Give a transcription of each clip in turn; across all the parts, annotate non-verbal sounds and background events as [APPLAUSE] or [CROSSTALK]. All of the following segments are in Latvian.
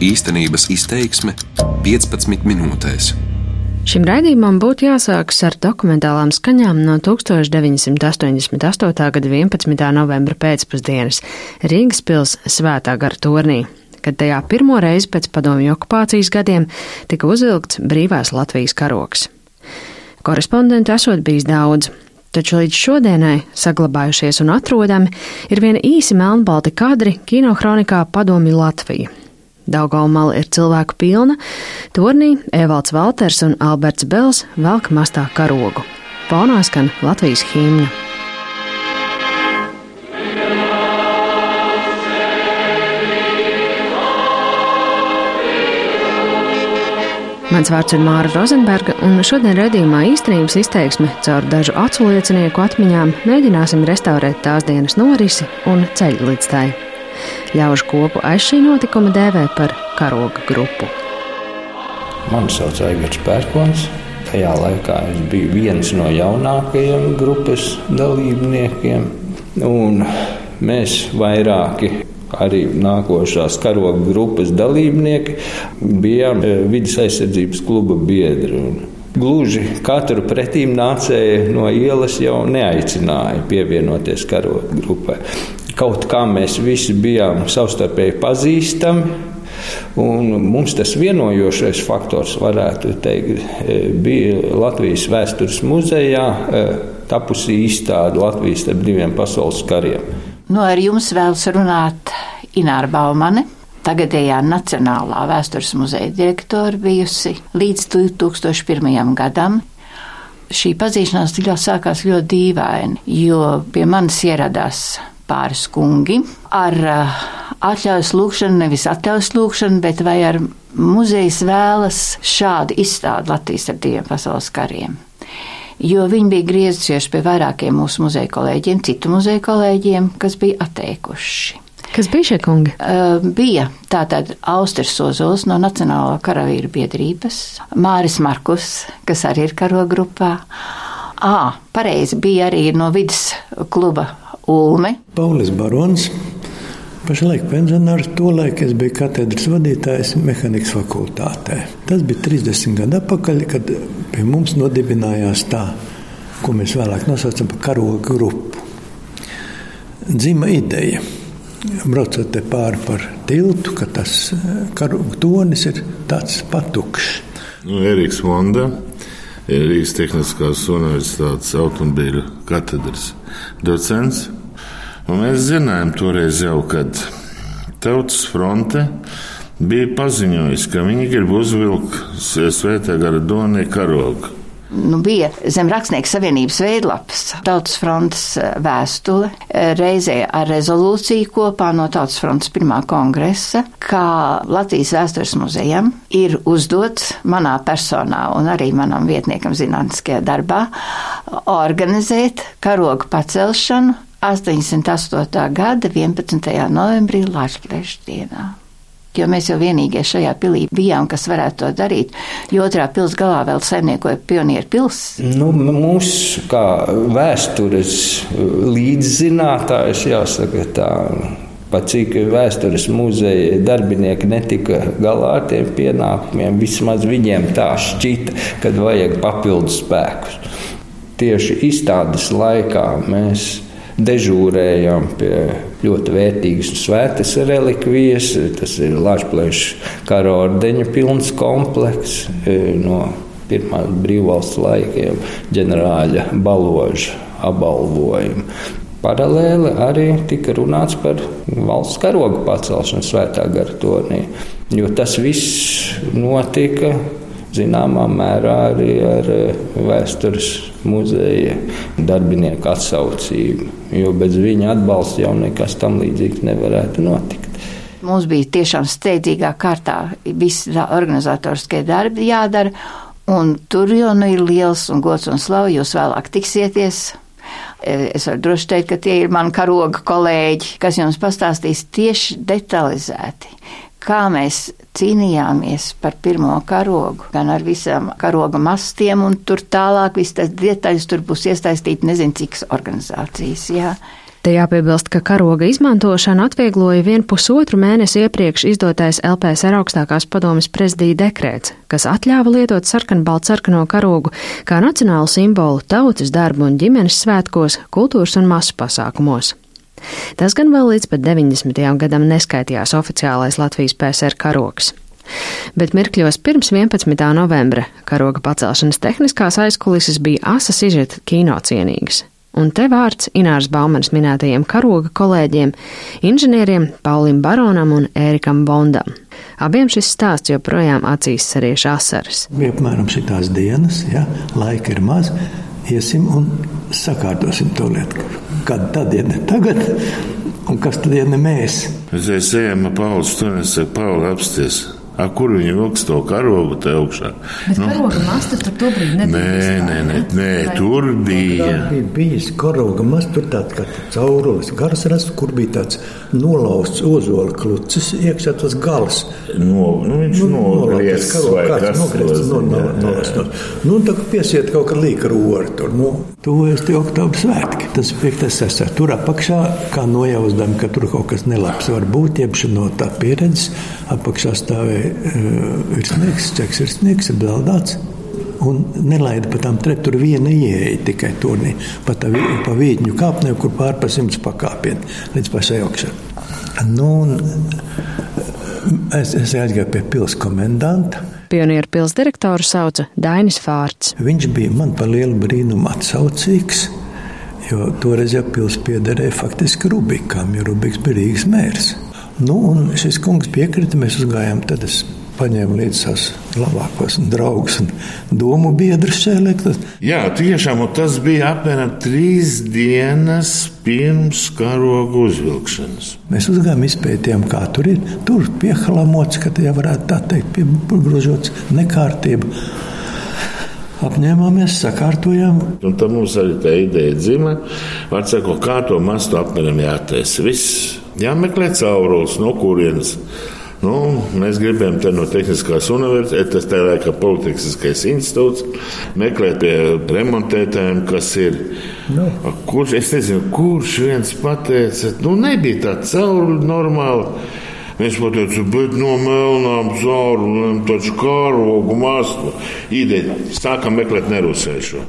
Īstenības izteiksme 15 minūtēs. Šim raidījumam būtu jāsākas ar dokumentālām skaņām no 1988. gada 11. novembra pēcpusdienas Rīgas pils Svētā gara turnī, kad tajā pirmo reizi pēc padomju okupācijas gadiem tika uzvilkts brīvās Latvijas karoks. Korespondentu esot bijis daudz, taču līdz šodienai saglabājušies un atrodami ir viena īsi melnbalti kadri kinohronikā Padomi Latvija. Daugaumala ir cilvēku pilna, turnī Evalds Valters un Alberts Bels velk mastā karogu. Fonā skan Latvijas himna. Mans vārds ir Māra Rozenberga, un šodien redzījumā īstenības izteiksme caur dažu acu liecinieku atmiņām mēģināsim restaurēt tās dienas norisi un ceļu līdz tai. Ļaužu kopu aiz šī notikuma dēvē par karoga grupu. Mani sauc Aigars Pērkons. Tajā laikā es biju viens no jaunākajiem grupas dalībniekiem. Un mēs vairāki arī nākošās karoga grupas dalībnieki bijām eh, vidas aizsardzības kluba biedri. Gluži katru pretīm nācēju no ielas jau neaicināja pievienoties karoga grupai. Kaut kā mēs visi bijām savstarpēji pazīstami. Un mums tas vienojošais faktors, varētu teikt, eh, bija Latvijas vēstures muzejā eh, tapusī izstāde Latvijas starp diviem pasaules kariem. Nu, ar jums vēlas runāt Ināra Baumane, tagadējā Nacionālā vēstures muzeja direktora bijusi līdz 2001. gadam. Šī pazīšanās ļoti sākās ļoti dīvaini, jo pie manis ieradās pāris kungi ar uh, atļaujas lūgšanu, nevis atļaujas lūgšanu, bet vai ar muzejas vēlas šādu izstādi Latvijas ar diviem pasaules kariem jo viņi bija griezušies pie vairākiem mūsu muzeja kolēģiem, citu muzeja kolēģiem, kas bija atteikuši. Kas bija šie kungi? Uh, bija tātad Austris Ozols no Nacionālā karavīru biedrības, Māris Markus, kas arī ir karo grupā. Ā, pareizi, bija arī no vidas kluba Ulme. Paulis Barons. Pašlaik pensionārs, tolaik es biju katedras vadītājs mehānikas fakultātē. Tas bija 30 gadu atpakaļ, kad pie mums nodibinājās tā, ko mēs vēlāk nosaucam par karoga grupu. Dzima ideja braucot te pāri par tiltu, ka tas eh, tonis ir tāds patukšs. Nu, Eriks Vonda ir Rīgas Tehniskās Universitātes automobīļu katedras docents. Un mēs zinājām toreiz jau, kad Tautas fronte bija paziņojusi, ka viņi grib uzvilkt Svētā gara Donija karogu. Nu, bija zem rakstnieku savienības veidlapas Tautas frontes eh, vēstule, eh, reizē ar rezolūciju kopā no Tautas frontes pirmā kongresa, kā Latvijas vēstures muzejam ir uzdots manā personā un arī manam vietniekam zinātniskajā darbā organizēt karogu pacelšanu 88. gada 11. novembrī Latvijas dienā jo mēs jau vienīgie šajā pilī bijām, kas varētu to darīt. Jo otrā pils galā vēl saimniekoja pionieru pils. Nu, mums, kā vēstures līdzzinātājs, jāsaka tā. Pat cik vēstures muzeja darbinieki netika galā ar tiem pienākumiem, vismaz viņiem tā šķita, kad vajag papildus spēkus. Tieši izstādes laikā mēs dežūrējām pie ļoti vērtīgas svētas relikvijas. Tas ir Latvijas kara ordeņa pilns komplekss e, no pirmā brīvvalsts laikiem, ģenerāļa baloža apbalvojumu. Paralēli arī tika runāts par valsts karoga pacelšanu svētā gara tornī, jo tas viss notika zināmā mērā arī ar eh, vēstures muzeja darbinieku atsaucību, jo bez viņa atbalsta jau nekas tam līdzīgs nevarētu notikt. Mums bija tiešām steidzīgā kārtā visi organizatoriskie darbi jādara, un tur jau nu ir liels un gods un slava, jūs vēlāk tiksieties. Eh, es varu droši teikt, ka tie ir mani karoga kolēģi, kas jums pastāstīs tieši detalizēti, kā mēs cīnījāmies par pirmo karogu, gan ar visām karoga mastiem, un tur tālāk viss tas detaļas tur būs iesaistīti nezinu cik organizācijas. Jā. Te jāpiebilst, ka karoga izmantošanu atviegloja vien pusotru mēnesi iepriekš izdotais LPSR augstākās padomes prezidija dekrēts, kas atļāva lietot sarkanbaltsarkano karogu kā nacionālu simbolu tautas darbu un ģimenes svētkos, kultūras un masu pasākumos. Tas gan vēl līdz pat 90. gadam neskaitījās oficiālais Latvijas PSR karoks. Bet mirkļos pirms 11. novembra karoga pacelšanas tehniskās aizkulises bija asas izžet kino cienīgas. Un te vārds Ināras Baumanas minētajiem karoga kolēģiem, inženieriem Paulim Baronam un Ērikam Bondam. Abiem šis stāsts joprojām acīs sariež asaras. Bija apmēram šitās dienas, ja laika ir maz, iesim un sakārtosim to lietu. Kad tad, ja ne tagad, un kas tad, ja ne mēs? Mēs ejam pa Pauli stundas, Pauli apsties. A, kur viņi vilks to karogu te augšā? Bet nu, karoga masta tur tobrīd nebija. Nē, nē, nē, nē tur bija. Tā bija bijis karoga masta, tur tāds kā caurulis, garas rasts, kur bija tāds nolausts ozola klucis, iekšā tas gals. No, nu, viņš nu, nogriezts vai kas nogriezts, no, no, nolausts. No. Nu, tā kā piesiet kaut kā līka rori tur, nu, tuvojas tie oktobra svētki. Tas ir 5. sesā. Tur apakšā, kā nojausdam, ka tur kaut kas nelabs var būt, iepši no tā pieredzes, apakšā stāvēja virsnieks, čeks virsnieks, ir beldāts. Un nelaida pa tām trepēm, tur viena ieeja tikai turnī, pa, tā, pa vītņu kāpnēm, kur pār pa simts pakāpienu līdz pašai augšai. Nu, es, es aizgāju pie pilsētas komendanta. Pionieru pils direktoru sauca Dainis Fārts. Viņš bija man par lielu brīnumu atsaucīgs, jo toreiz jau pils piederēja faktiski Rubikam, jo Rubiks bija Rīgas mērs. Nu, un šis kungs piekrita, mēs uzgājām. Tad es paņēmu līdzi savus labākos draugus un domu biedrus šeit. Jā, tiešām tas bija apmēram trīs dienas pirms karoga uzvilkšanas. Mēs uzgājām, izpētījām, kā tur ir. Tur piehalamots, ka tie varētu tā teikt, piegrožots nekārtība. Apņēmāmies, sakārtojām. Un tad mums arī tā ideja dzima. Vārdsako, kā to mastu apmēram jātaisa. Viss jāmeklē caurulis, no kurienes. Nu, mēs gribējām te no Tehniskās universitātes, tas tā laikā Politehniskais institūts, meklēt pie remontētājiem, kas ir. No. Nu. Kurš, es nezinu, kurš viens pateica, nu nebija tā cauruli normāli. Mēs pateicām, bet no melnām caurulēm taču kārogu mastu. Ideja, sākam meklēt nerūsējušo.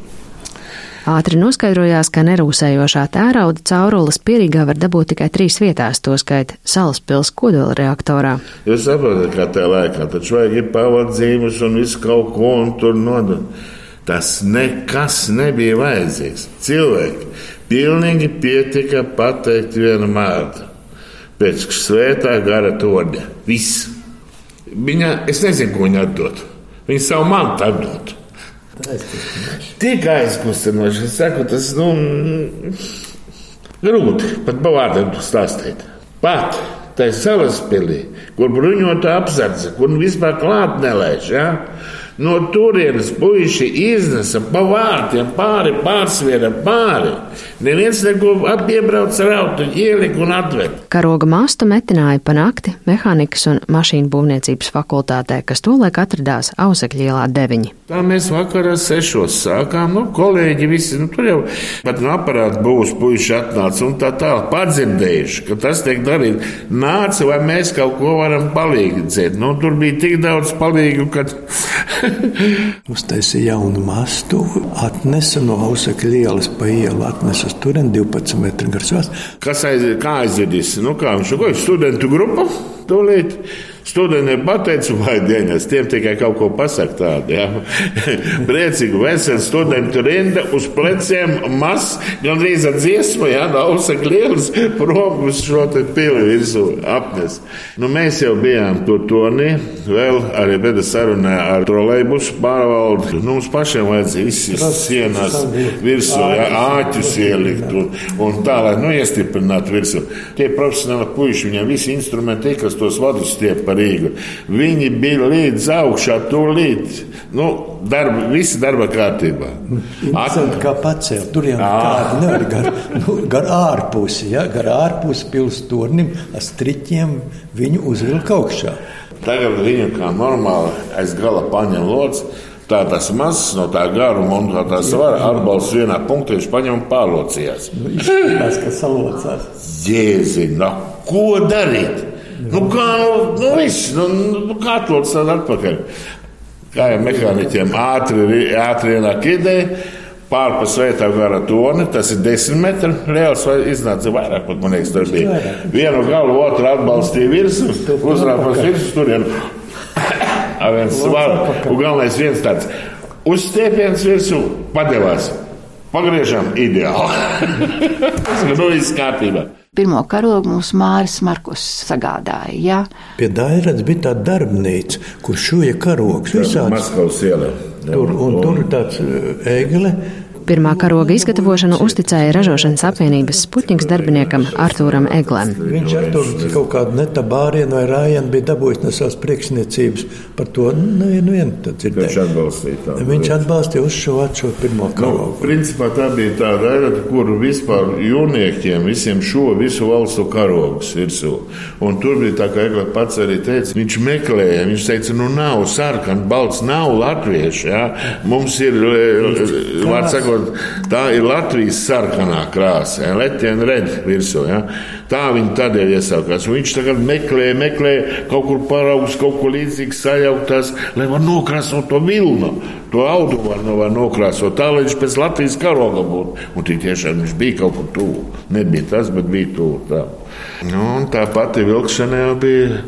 Ātri noskaidrojās, ka nerūsējošā tērauda caurules pierīgā var dabūt tikai trīs vietās, tostarp Salaspils kodola reaktorā. Jūs saprotat, kā tajā laikā taču vajag pavadzīmes un visu kaut ko un tur nodot. Tas nekas nebija vajadzīgs. Cilvēki pilnīgi pietika pateikt vienu vārdu. Pēc svētā gara torņa. Viss. Viņa, es nezinu, ko viņa atdot. Viņa savu mantu atdot. Tik aizkustinoši. Es saku, tas nu, grūti pat pa vārdiem stāstīt. Pat tā ir salas pilī, kur bruņota apsardze, kur vispār klāt nelaiž. Ja? No turienes puiši iznesa pa vārtiem pāri, pārsviera pāri. Neviens neko piebrauc ar autu, ielika un atved. Karoga māstu metināja pa nakti mehānikas un mašīnu būvniecības fakultātē, kas tolaik atradās Ausekļa ielā 9. Tā mēs vakarā sešos sākām, nu, kolēģi visi, nu, tur jau pat no aparāta būs puiši atnāca un tā tālāk padzirdējuši, ka tas tiek darīt. Nāca, vai mēs kaut ko varam palīdzēt. Nu, tur bija tik daudz palīgu, kad. [LAUGHS] Uztaisīja jaunu mastu, atnesa no Ausekļa ielas pa ielu, atnesa uz turieni 12 metru garš. Kas aiz, kā aizvedīs? Nu, kā viņš ir studentu grupa? Tūlīt Studentiem pateicu, vai dienas, tiem tikai kaut ko pasakt tādu. Ja? [LAUGHS] Priecīgi, veseli studenti rinda uz pleciem, mas, gandrīz ar dziesmu, ja, nausak liels, prom uz šo te pili virsū apnes. Nu, mēs jau bijām tur tonī, vēl arī beda sarunā ar trolejbusu pārvaldu. Nu, mums pašiem vajadzēja visas sienas virsū, ja, āķus ielikt un, un tā, lai, nu, iestiprinātu virsū. Tie profesionāli puiši, viņiem visi instrumenti, kas tos vadus stiep par Rīgu. Viņi bija līdz augšā, tūlīt. Nu, darba, visi darba kārtībā. At... Kā pacelt, tur jau nekādi nevar gar, nu, gar ārpusi, ja, gar ārpusi pils tornim, ar striķiem viņu uzvilka augšā. Tagad viņu kā normāli aiz gala paņem lods. Tā tas mazs no tā garuma un tā, svara atbalsts vienā punktā viņš paņem un pārlocījās. Tas, kas salocās. Jēzina, ko darīt? Nu, kā, nu, nu, viss, nu, nu, kā atlocis tādu atpakaļ? Kā jau mehāniķiem ātri, ātri ienāk ideja, pārpa svētā gara toni, tas ir desmit metri. Reāls vai iznāca vairāk, pat man liekas, tur bija. Vienu galu, otru atbalstīja virsmu, uzrāpās virsmu, turien [COUGHS] ar viens svaru. Un galvenais viens tāds uzstiepiens virsū padevās. Pagriežam ideāli. Tas [LAUGHS] ir nu viss kārtībā. Pirmo karogu mums Māris Markus sagādāja. Jā. Pie Dairats bija tā darbnīca, kur šūja karogs visādi. Maskavas ielā. Tur, un tur ir tāds ēgle, Pirmā karoga izgatavošanu uzticēja ražošanas apvienības Sputniks darbiniekam Artūram Eglem. Viņš ar to kaut kādu netabārienu vai rājienu bija dabūjis no savas priekšniecības par to. Nu, nu, vien, Viņš atbalstīja tā. Viņš atbalstīja uz šo atšo pirmo karogu. Nu, principā tā bija tā daļa, kur vispār jūniekiem visiem šo visu valstu karogus virsū. Un tur bija tā, kā Egla pats arī teica, viņš meklēja, viņš teica, nu nav sarkan, balts, nav latvieši, jā. Mums ir, vārds sakot, tā ir Latvijas sarkanā krāsa, letiena redz virsū. Ja? Tā viņi tādēļ iesaukās. Un viņš tagad meklē, meklē kaut kur paraugus, kaut ko līdzīgu sajautās, lai var nokrāsot to vilnu. To audumu var, var nokrāsot tā, lai viņš pēc Latvijas karoga būtu. Un tik tiešām viņš bija kaut kur tuvu. Nebija tas, bet bija tuvu. Tā. Nu, un tā pati vilkšana jau bija.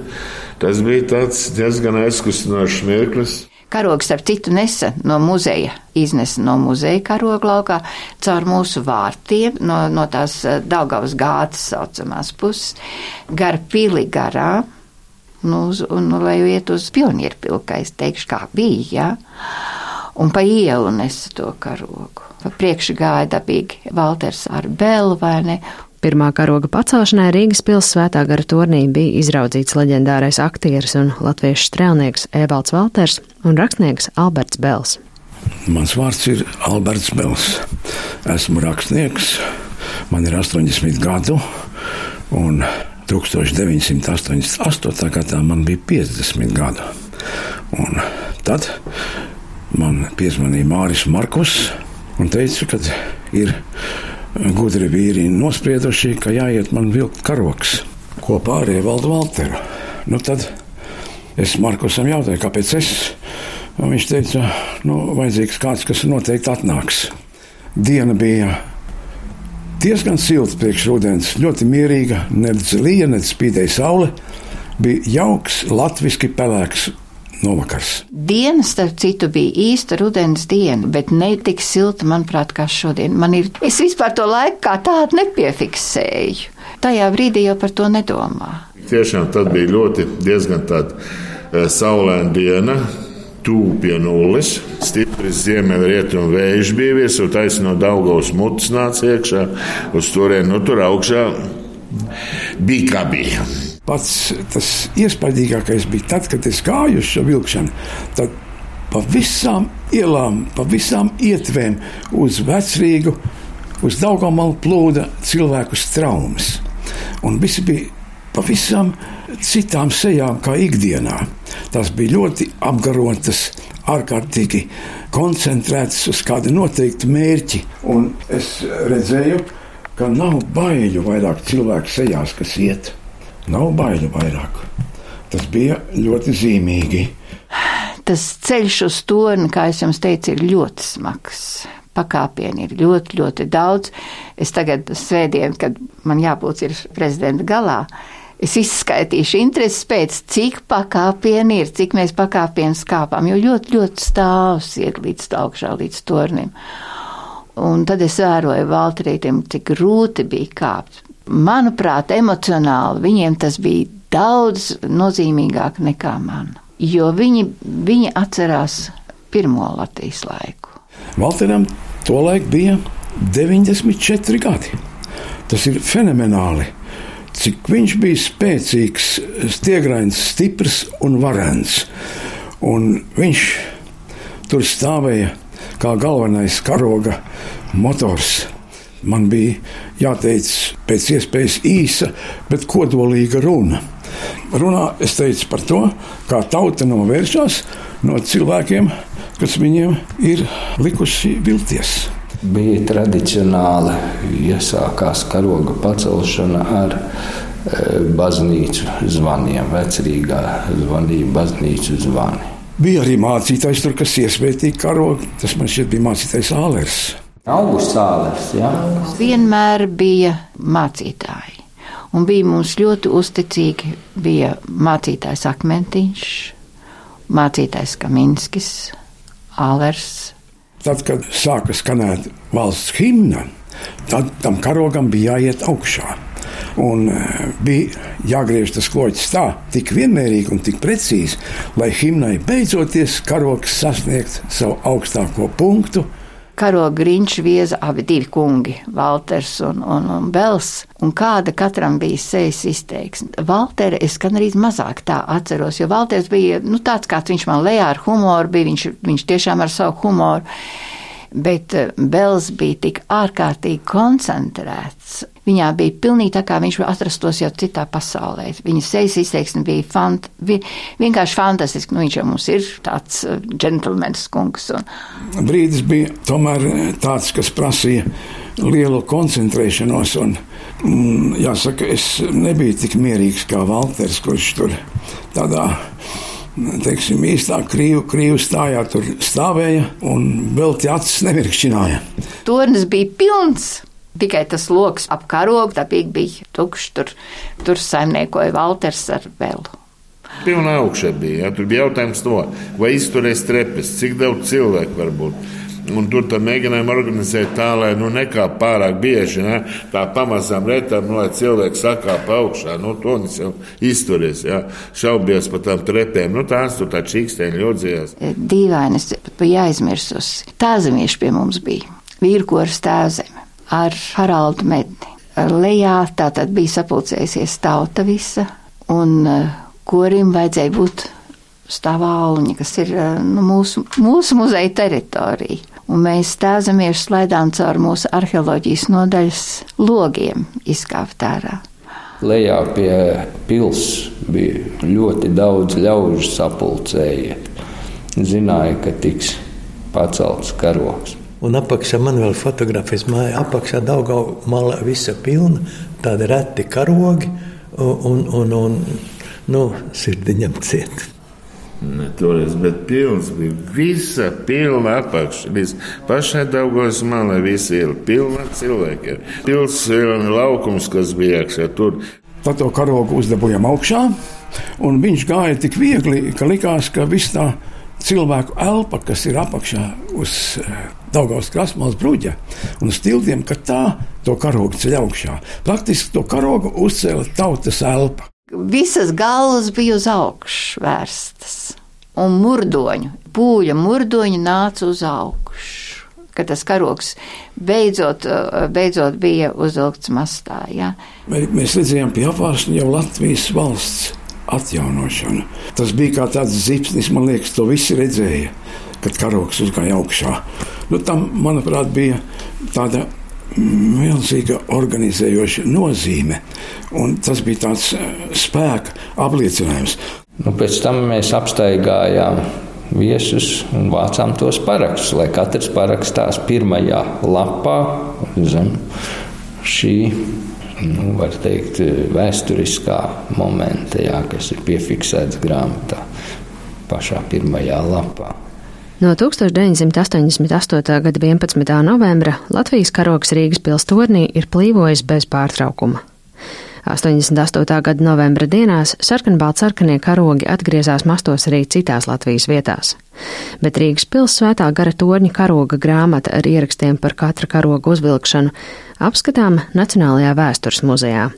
Tas bija diezgan aizkustinošs mirklis. Karogs, starp citu, nesa no muzeja, iznesa no muzeja karoga laukā caur mūsu vārtiem, no, no tās Daugavas gātas saucamās puses, gar pili garā, nu, uz, un, nu, lai iet uz pionieru pilkai, es teikšu, kā bija, jā. Un pa ielu nesa to karogu. Pa priekšu gāja dabīgi Valters ar Belu, vai ne, Pirmā karoga pacelšanai Rīgas pilsētā gara turnī bija izraudzīts leģendārais aktieris un latviešu strēlnieks Evalds Valters un rakstnieks Alberts Bels. Mans vārds ir Alberts Bels. Esmu rakstnieks, man ir 80 gadu, un 1988. gadā man bija 50 gadu. Un tad man piezvanīja Māris Markus un teica, ka ir gudri vīri nosprieduši, ka jāiet man vilkt karoks kopā ar Evaldu Valteru. Nu tad es Markusam jautāju, kāpēc es? Un viņš teica, nu, vajadzīgs kāds, kas noteikti atnāks. Diena bija diezgan silta priekš rudens, ļoti mierīga, nedz līja, nedz spīdēja saule. Bija jauks, latviski pelēks novakars. Diena, starp citu, bija īsta rudens diena, bet ne tik silta, manuprāt, kā šodien. Man ir, es vispār to laiku kā tādu nepiefiksēju. Tajā brīdī jau par to nedomā. Tiešām tad bija ļoti diezgan tāda e, saulaina diena. Tuvu pie nulles, stiprs ziemeļrietumu vējš bija virsū, taisno Daugavas mutes nāca iekšā, uz turieni, nu tur augšā bija kā bija. Pats tas iespaidīgākais bija tad, kad es gāju uz šo vilkšanu. Tad pa visām ielām, pa visām ietvēm uz vecrīgu, uz Daugamalu plūda cilvēku traumas. Un visi bija pavisam citām sejām kā ikdienā. Tas bija ļoti apgarotas, ārkārtīgi koncentrētas uz kādu noteiktu mērķi. Un es redzēju, ka nav baiļu vairāk cilvēku sejās, kas iet. Nav baiļu vairāk. Tas bija ļoti zīmīgi. Tas ceļš uz torni, kā es jums teicu, ir ļoti smags. Pakāpieni ir ļoti, ļoti daudz. Es tagad svētdien, kad man jābūt ir prezidenta galā, es izskaitīšu intereses pēc, cik pakāpieni ir, cik mēs pakāpienus kāpām, jo ļoti, ļoti stāvs iet līdz augšā, līdz tornim. Un tad es vēroju Valtrītam, cik grūti bija kāpt. Manuprāt, emocionāli viņiem tas bija daudz nozīmīgāk nekā man, jo viņi, viņi atcerās pirmo Latvijas laiku. Valteram tolaik bija 94 gadi. Tas ir fenomenāli. Cik viņš bija spēcīgs, stiegrains, stiprs un varens. Un viņš tur stāvēja kā galvenais karoga motors. Man bija jāteic pēc iespējas īsa, bet kodolīga runa. Runā es teicu par to, kā tauta novēršas no cilvēkiem, kas viņiem ir likuši vilties. Bija tradicionāli iesākās karoga pacelšana ar e, baznīcu zvaniem, vecrīgā zvanīja baznīcu zvani. Bija arī mācītājs, tur, kas iesvētīja karogu. Tas man šķiet bija mācītājs Ālers. Augusts Ālers, jā. Vienmēr bija mācītāji. Un bija mums ļoti uzticīgi. Bija mācītājs Akmentiņš, mācītājs Kaminskis, Ālers. Tad, kad sāka skanēt valsts himna, tad tam karogam bija jāiet augšā. Un e, bija jāgriež tas kloķis tā, tik vienmērīgi un tik precīzi, lai himnai beidzoties karogs sasniegtu savu augstāko punktu. Karoga grīņš vieza abi divi kungi, Walters un, un, un Bels, un kāda katram bija sejas izteiksme. Valtera es gan arī mazāk tā atceros, jo Valters bija nu, tāds, kāds viņš man lejā ar humoru, bija viņš, viņš tiešām ar savu humoru bet eh, Bels bija tik ārkārtīgi koncentrēts. Viņā bija pilnīgi tā, kā viņš atrastos jau citā pasaulē. Viņa sejas izteiksme bija fant, vi, vienkārši fantastiski. Nu, viņš jau mums ir tāds džentlmenis uh, kungs. Un... Brīdis bija tomēr tāds, kas prasīja lielu koncentrēšanos. Un, mm, jāsaka, es nebiju tik mierīgs kā Valters, kurš tur tādā teiksim, īstā krīva, krīva stājā tur stāvēja un vēl tie acis nevirkšķināja. Tornis bija pilns. Tikai tas lokus ap karogu, tā bija tukšs. Tur, tur saimniekoja Valters ar velu. Pilnā augšā bija. Ja? Tur bija jautājums, no, vai izturēs trepes, cik daudz cilvēku var būt. Un tur mēģinājām organizēt tā, lai nu, nekāp pārāk bieži. Ne? Tā pamazām retām, nu, lai cilvēki sakāpa augšā. Nu, to viņš jau izturies. Ja? Šaubies par tām trepēm. Nu, tās tur tā čīkstēni ļodzījās. Dīvainas bija aizmirsusi. Tāzemieši pie mums bija. Vīrkoras tēvzeme ar Haraldu Medni. Lejā tā tad bija sapulcējusies tauta visa, un uh, kurim vajadzēja būt stāvāluņi, kas ir uh, nu, mūsu, mūsu muzeja teritorija un mēs stāzamies slaidām caur mūsu arheoloģijas nodaļas logiem izkāpt ārā. Lejā pie pilsētas bija ļoti daudz ļaužu sapulcējiet. Zināja, ka tiks pacelts karoks. Un apakšā man vēl fotografijas māja. Apakšā Daugā malā visa pilna, tādi reti karogi un, un, un nu, sirdiņam cieta. Ne toreiz, bet pilns bija visa pilna apakša. Līdz pašai Daugos malai visi ir pilna cilvēki. Pils ir laukums, kas bija iekšā tur. Tad to karogu uzdabūjām augšā, un viņš gāja tik viegli, ka likās, ka viss tā cilvēku elpa, kas ir apakšā uz eh, Daugaus krāsmās bruģa un uz tiltiem, ka tā to karogu ceļ augšā. Praktiski to karogu uzcēla tautas elpa. Visas galvas bija uz augšu vērstas, un murdoņu, pūļa murdoņi nāca uz augšu. Kad tas karoks beidzot, beidzot bija uzvilkts mastā. Ja? Mēs redzējām pie apvārsni jau Latvijas valsts atjaunošanu. Tas bija kā tāds zipsnis, man liekas, to visi redzēja, kad karoks uzgāja augšā. Nu, tam, manuprāt, bija tāda milzīga organizējoša nozīme. Tas bija tāds eh, spēka apliecinājums. Nu, pēc tam mēs apstaigājām viesus un vācām tos parakstus, lai katrs parakstās pirmajā lapā zem šī. Nu, var teikt, vēsturiskā momenta, jā, kas ir piefiksēts grāmatā, pašā pirmajā lapā. No 1988. gada 11. novembra Latvijas karoks Rīgas pilstornī ir plīvojis bez pārtraukuma. 88. gada novembra dienās sarkanbaltsarkanie karogi atgriezās mastos arī citās Latvijas vietās. Bet Rīgas pilsētā gara torņa karoga grāmata ar ierakstiem par katra karoga uzvilkšanu apskatām Nacionālajā vēstures muzejā.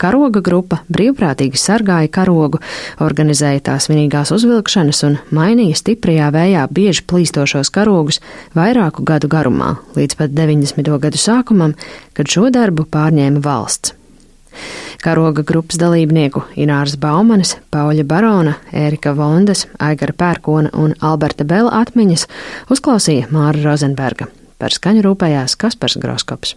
Karoga grupa brīvprātīgi sargāja karogu, organizēja tās svinīgās uzvilkšanas un mainīja stiprajā vējā bieži plīstošos karogus vairāku gadu garumā, līdz pat 90. gadu sākumam, kad šo darbu pārņēma valsts. Karoga grupas dalībnieku Ināras Baumanis, Pauļa Barona, Ērika Vondas, Aigara Pērkona un Alberta Bela atmiņas uzklausīja Māra Rozenberga. Par skaņu rūpējās Kaspars Groskops.